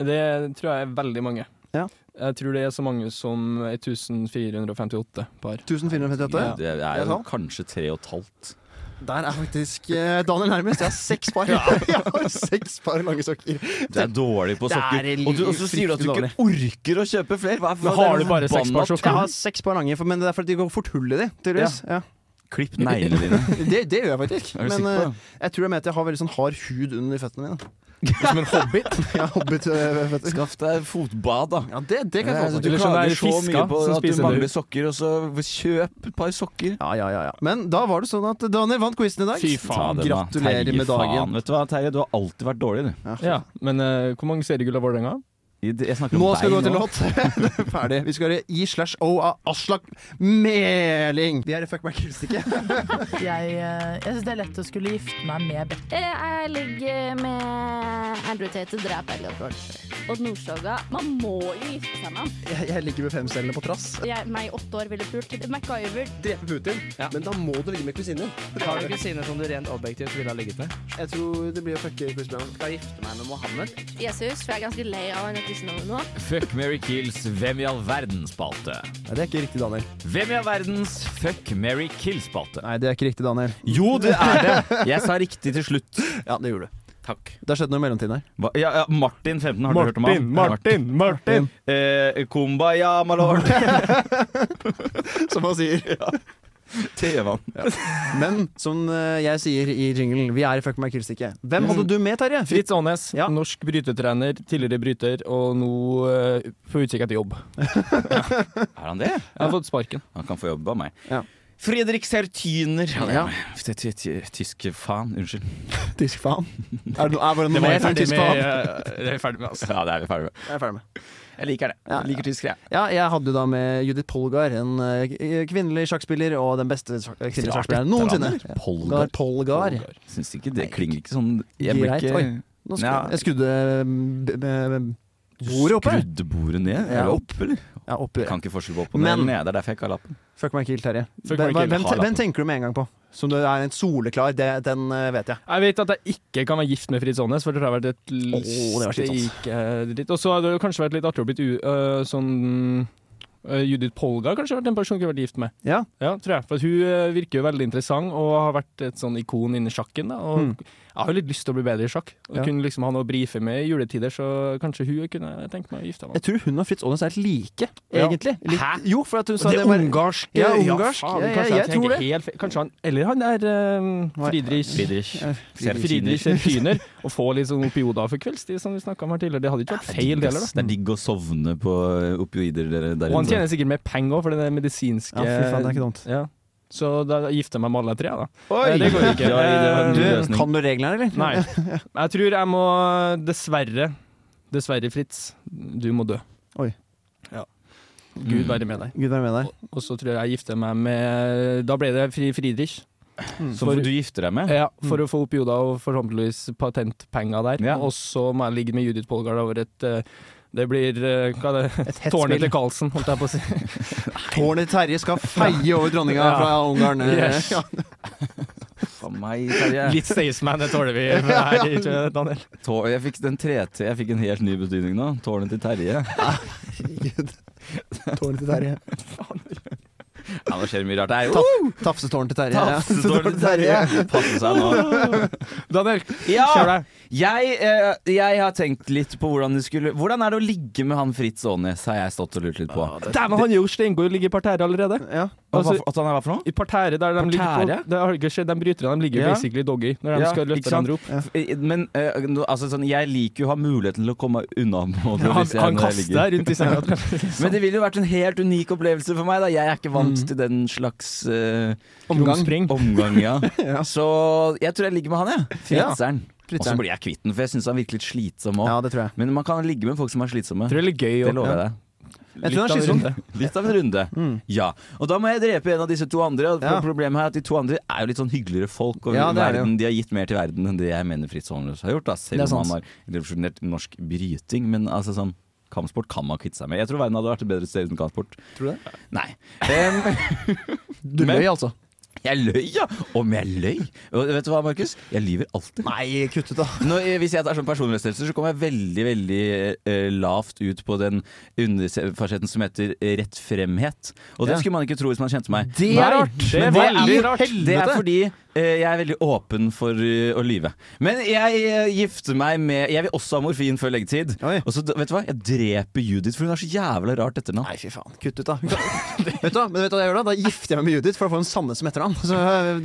Det tror jeg er veldig mange. Ja. Jeg tror det er så mange som 1458 par. 1458? Det er Er jo kanskje tre og et halvt. Der er faktisk eh, Daniel nærmest. Jeg har seks par. Jeg har seks par lange sokker. Det er dårlig på sokker. er Og, du, og så sier du at du ikke orker å kjøpe flere. Hva, har du bare seks par sokker? Jeg har seks par lange, men det er fordi de går fort hull i de, tydeligvis. Ja. Klipp neglene dine. Det, det gjør jeg faktisk. Men eh, jeg tror det er med at jeg har veldig sånn hard hud under føttene mine. Som en hobbit. ja, har hobbit-føtter. Skaff deg fotbad, da. Ja, det, det kan jeg få du til. Sånn klager så mye på at du mangler det. sokker, og så kjøp et par sokker. Ja, ja, ja, ja. Men da var det sånn at Daniel vant quizen i dag. Fy faen. Gratulerer med dagen. Faen. Vet du hva, Terje, du har alltid vært dårlig, du. Ja, Ja, men uh, hvor mange seriegull har Vålerenga? Jeg snakker om Nå skal vi gå til låt. Ferdig. Vi skal høre I slash O av Aslak Meling. De er i Fuck meg killstikke. Jeg, eh, jeg syns det er lett å skulle gifte meg med Beck. Eh, Jeg ligger med Andrew Tate og dreper Elliot. Odd Nordstoga. Man må jo gifte seg med ham. Jeg, jeg ligger med femcellene på trass. Jeg, meg i åtte år ville pult. MacGyver. Drepe Putin, men da må du ligge med kusinen. Har du kusine som du rent objektivt ville ha ligget med? Jeg tror det blir å fucke Chris Brown. Skal jeg gifte meg med Mohammed? Jesus, for jeg er ganske lei av henne kristendommen nå. Fuck, Mary kills, hvem i all verden-spalte. Nei, det er ikke riktig, Daniel. Hvem i all verdens fuck, Mary kill-spalte? Nei, det er ikke riktig, Daniel. Jo, det er det! Jeg sa riktig til slutt. Ja, det gjorde du. Takk. Det har skjedd noe i mellomtiden her. Hva? Ja, ja, Martin 15, har du hørt om han? Martin, Martin! Eh, kumbaya, my lord. Som man sier. TV-en. Men som eh, jeg sier i jingle, vi er i Fuck meg killstikke. Hvem hadde du med, Terje? Fritz Aanes, Ja. norsk brytetrener, tidligere bryter, og nå uh, på utkikk etter jobb. Er han det? Jeg har fått sparken. Han kan få jobb av meg. Ja. Fredrik Sertyner. Ja. Ja. Tysk faen. Unnskyld. Tysk faen. Er det, noe- er det noe mer tysk faen? eh, det er vi ferdig med, altså. Ja, det er vi ferdig med. Jeg er liker det. Ja, Jeg liker tysk. Ja, jeg hadde jo da med Judith Polgar, en eh, kvinnelig sjakkspiller og den beste kvinnelige sjakkspilleren noensinne. Polgar. Polgar. Syns ikke det klinger ikke sånn Jeg Greit, ikke oi. Nå Ja. Jeg skrudde b- b- b- bordet oppe. Skrudde bordet ned? Ja. Eller opp, eller? Ja, oppe. Kan ikke forskjell på opp og ned Men- ned. Det er derfor jeg ikke har lappen. Fuck meg kill, Terje. Hvem, hvem, tenker du med en gang på? Som du er en soleklar, det, den eh, vet jeg. Jeg vet at jeg ikke kan være gift med Fritz Aanes, for det har vært et steike. Og så hadde det kanskje vært litt artig å bli sånn uh, Judith Polga kanskje vært en person jeg kunne vært gift med. Ja. Ja, tror jeg. For at hun virker jo veldig interessant og har vært et sånn ikon innen sjakken. Da, og Mm. Jeg har jo litt lyst til å bli bedre i sjakk. Ja. kunne liksom ha noe å brife med i juletider, så kanskje hun kunne tenkt meg å gifte meg Jeg tror hun og Fritz Aanes er like, Ja. egentlig. Litt, Hæ? Jo, for at hun sa det det, var ungarsk. Ja, ungarsk. faen, Ja, kanskje jeg- jeg tror det. Helt, kanskje han Eller han er øh, Friedrich. Friedrich. Friedrich Sertyner. Å få litt sånn opioider for kveldstid, som vi snakka om her tidligere. Det hadde ikke vært feil, det heller. Det er digg å sovne på opioider der, Og han tjener sikkert mer penger òg, for det medisinske Ja, fy faen, det er ikke dumt. Så da gifter jeg meg med alle tre, da. Oi! Eh, Det går ikke. Du, kan du reglene, eller? Nei. Jeg tror jeg må Dessverre, dessverre, Fritz, du må dø. Oi. Ja. Gud være med deg. Gud være med deg. Og så tror jeg jeg gifter meg med Da ble det Fri Friedrich. Som du gifter deg med? Ja, for å få opp Joda og forhåpentligvis patentpenger der. Ja. Og så må jeg ligge med Judith Polgard over et eh, Det blir eh, hva er det? Et Tårnet til Karlsen, holdt jeg på å si. Tårnet til Terje skal feie over dronninga Ja. fra Ungarn. Yes. Ja. For meg, Terje. Litt Staysman, det tåler vi her, ikke Daniel? Tå- Jeg fikk den 3T, jeg fikk en helt ny betydning nå. Tårnet til Terje. Herregud. Tårnet til Terje. Ja, nå skjer det mye rart. Det er jo Tafsetårnet til Terje. Tafsetårnet til Terje. Passe seg nå. Daniel, Ja! kjør deg. Jeg, eh, jeg har tenkt litt på hvordan det skulle Hvordan er det å ligge med han Fritz Aanes, har jeg stått og lurt litt på. Dæven, han er jo steingod ligger i parterre allerede. Ja. Altså, Hva- at han er hva for noe? I parterre der de ligger Parterre? på Det har ikke skjedd, de bryterne de ligger Ja. basically doggy når de Ja, skal ikke løfte sant? hverandre opp. Eh, Men eh, altså, sånn, jeg liker jo å ha muligheten til å komme unna på en måte, Han, hvis jeg, han når jeg kaster ligger. deg rundt i senga. Men det ville jo vært en helt unik opplevelse for meg. da Jeg er ikke vant Mm. til den slags eh, Omgang. Krumspring. omgang, ja. Ja. Så jeg tror jeg ligger med han, jeg. Ja. Fritzeren. Og så blir jeg kvitt den, for jeg syns han virker litt slitsom òg. Ja, det tror jeg. Men man kan ligge med folk som er slitsomme. Tror det er gøy. Det lover jeg deg. Jeg tror Litt av. Litt av en runde. Mm. Ja. Og da må jeg drepe en av disse to andre. Og Ja. Problemet er at de to andre er jo litt sånn hyggeligere folk. Og Ja, det er det verden, de har gitt mer til verden enn det jeg mener Fritz Aanes har gjort. Da. Selv om han har revolusjonert norsk bryting. Men altså sånn Kampsport kan man kvitte seg med. Jeg tror verden hadde vært et bedre sted uten kampsport. Tror du det? Nei. Um, Du løy, altså. Jeg løy, ja! Om jeg løy? Vet du hva, Markus? Jeg lyver alltid. Nei, kutt ut, da. Når, hvis jeg tar sånn personlighetstester, så kommer jeg veldig veldig eh, lavt ut på den underfasetten som heter rett fremhet. Og det Ja. skulle man ikke tro hvis man kjente meg. Det er rart! det er veldig rart. Det er fordi eh, jeg er veldig åpen for uh, å lyve. Men jeg uh, gifter meg med Jeg vil også ha morfin før leggetid. Oi. Og så, vet du hva? Jeg dreper Judith, for hun har så jævla rart etternavn. Nei, fy faen. Kutt ut, da. vet du hva? Men vet du hva jeg gjør da? Da gifter jeg meg med Judith for å få en Sanne som heter han. Så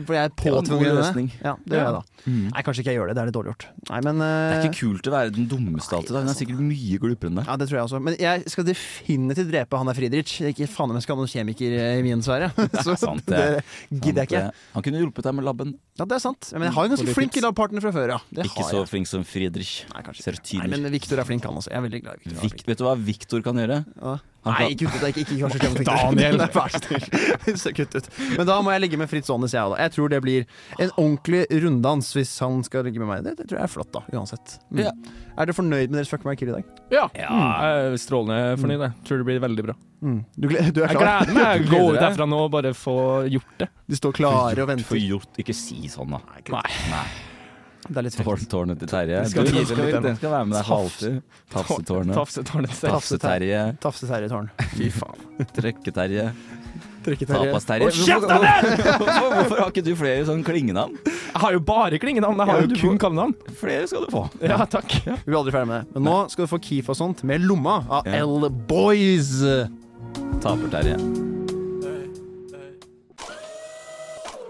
blir jeg en god påtvunget løsning. det. Ja, det gjør jeg da. Mm. Nei, kanskje ikke jeg gjør det. Det er litt dårlig gjort. Nei, men Det er eh, ikke kult å være den dummeste alltid. Hun er sikkert mye glupere enn deg. ja, det tror jeg også. Men jeg skal definitivt drepe han der Friedrich. Ikke faen om jeg skal ha noen kjemiker i min sfære. Så sant, det det. gidder jeg ikke. Han kunne hjulpet deg med labben. Ja, det er sant. Men jeg har jo ganske flinke flink labpartner fra før, ja. Det Ikke så flink som Friedrich. Nei, kanskje. Nei, men Victor er flink, han også. Jeg er veldig glad i Victor. Vik, vet du hva Victor kan gjøre? Ja. Nei, ikke kutt ut. Ikke, ikke, ikke Victor. Daniel. Vær så snill. Kutt ut. Men da må jeg ligge med Fritz Aanes, jeg òg. Jeg tror det blir en ordentlig runddans hvis han skal ligge med meg. Det, det tror jeg er flott, da. Uansett. Mm. Ja. Er dere fornøyd med deres Fuck my kill i dag? Ja. Ja. Mm, strålende fornøyd. Jeg tror det blir veldig bra. Mm. Du, du er Jeg gleder meg til å gå ut herfra nå og bare få gjort det. De står klare og venter. Få gjort, ikke si sånn, da. Nei. Det er litt Tårn, tårnet til Terje. Du, skal den, skal, den skal være med deg halvtid. Tafsetårnet. Tafse-Terje. Tafse Terje Tårn. Fy faen. Trøkketerje. Tapas-Terje. Å, kjeft, Hvorfor, har ikke du flere sånn klingenavn? Jeg har jo bare klingenavn. Jeg har Ja, jo kun kallenavn. Flere skal du få. Ja, takk. Vi blir aldri ferdig med det. Men nå skal du få Keef og sånt med Lomma av Ja. L-Boys. Taper-Terje.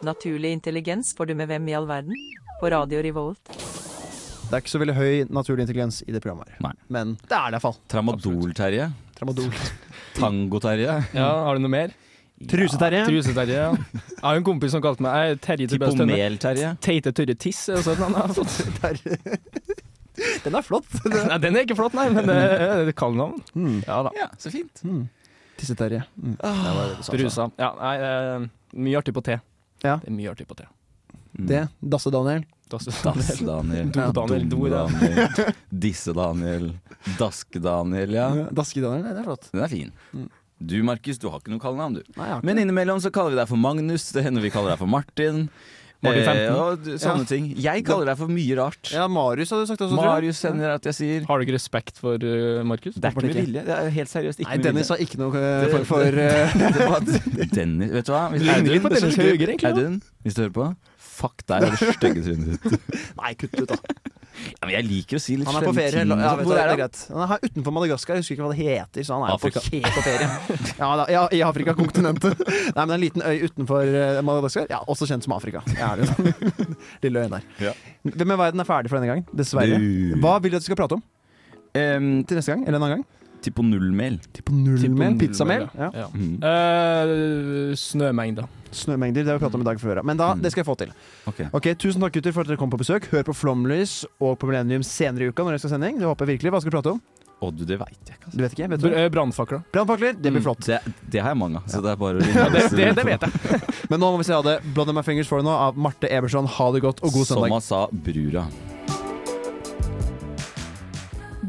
Naturlig intelligens får du med Hvem i all verden? På Radio Revolt. Det er ikke så veldig høy naturlig intelligens i det programmet her. Nei. Men det er det iallfall. Tramadol-Terje. Tramadol. Tango-Terje. Ja, har du noe mer? Truseterje. Ja. Truse-Terje, ja. Jeg har en kompis som kalte meg jeg er Terje til. Tipomel-Terje. Teite tørre tiss er også et navn jeg har fått. Den er flott. Nei, den er ikke flott, nei, men det er et kallenavn. Mm. Ja da. Ja, så fint. Mm. Tisse-Terje. Mm. Sa. Trusa. Ja, nei, eh, mye artig på T. Ja. Det er mye artig på T. Mm. Det. Dasse-Daniel. Dasse-Daniel. Do-Daniel. Do-Daniel. Disse-Daniel. Daske-Daniel, ja. Daske-Daniel, det er flott. Den er fin. Mm. Du, Markus, du har ikke noe kallenavn, du. Nei, jeg har ikke Men innimellom så kaller vi deg for Magnus, det hender vi kaller deg for Martin. Martin 15. Eh, og sånne ting. Jeg kaller deg for mye rart. Ja, Marius hadde du sagt også, tror jeg. Marius hender at jeg sier Har du ikke respekt for uh, Markus? Det er ikke med vilje. Det er helt seriøst ikke Nei, med Dennis vilje. har ikke noe eh, for, for eh, Dennis, vet du hva? Hvis Ligner litt på Dennis Hauger, egentlig, da. Audun, hvis du hører på, fuck deg og det stygge trynet ditt. Nei, kutt ut, da. Ja, men jeg liker å si litt Han er på slemme ferie. ting. Ja, vet Hvor er han? Han er utenfor Madagaskar, jeg husker ikke hva det heter. Så han er på, Afrika. fe- på ferie. Ja, da, ja, I Afrika, kontinentet. Nei, men en liten øy utenfor eh, Madagaskar. Ja, også kjent som Afrika. Ja. Lille øyen der. Ja. Hvem i verden er ferdig for denne gang? Dessverre. Hva vil du at vi skal prate om Um, til neste gang? Eller en annen gang? Tipo nullmel. Tipo nullmel? nullmel, Pizzamel? Ja. Ja. Mm. Uh, snømengder. Snømengder. Det har vi pratet om i dag før. Men da, Mm. det skal jeg få til. Okay. Ok, Tusen takk gutter for at dere kom på besøk. Hør på Flomlys og på Millennium senere i uka når dere skal sending. Det håper jeg virkelig. Hva skal du prate om? Å, du, det veit jeg ikke. Altså. Du vet ikke? Vet du? Eh, Brannfakler. Brannfakler. Det blir Mm. flott. Det, det har jeg mange av, så det er bare å Ja, det, det, det vet jeg. Men nå må vi si ha det. Blood on my fingers for deg nå av Marte Eberson. Ha det godt og god Som søndag. han sa, brura.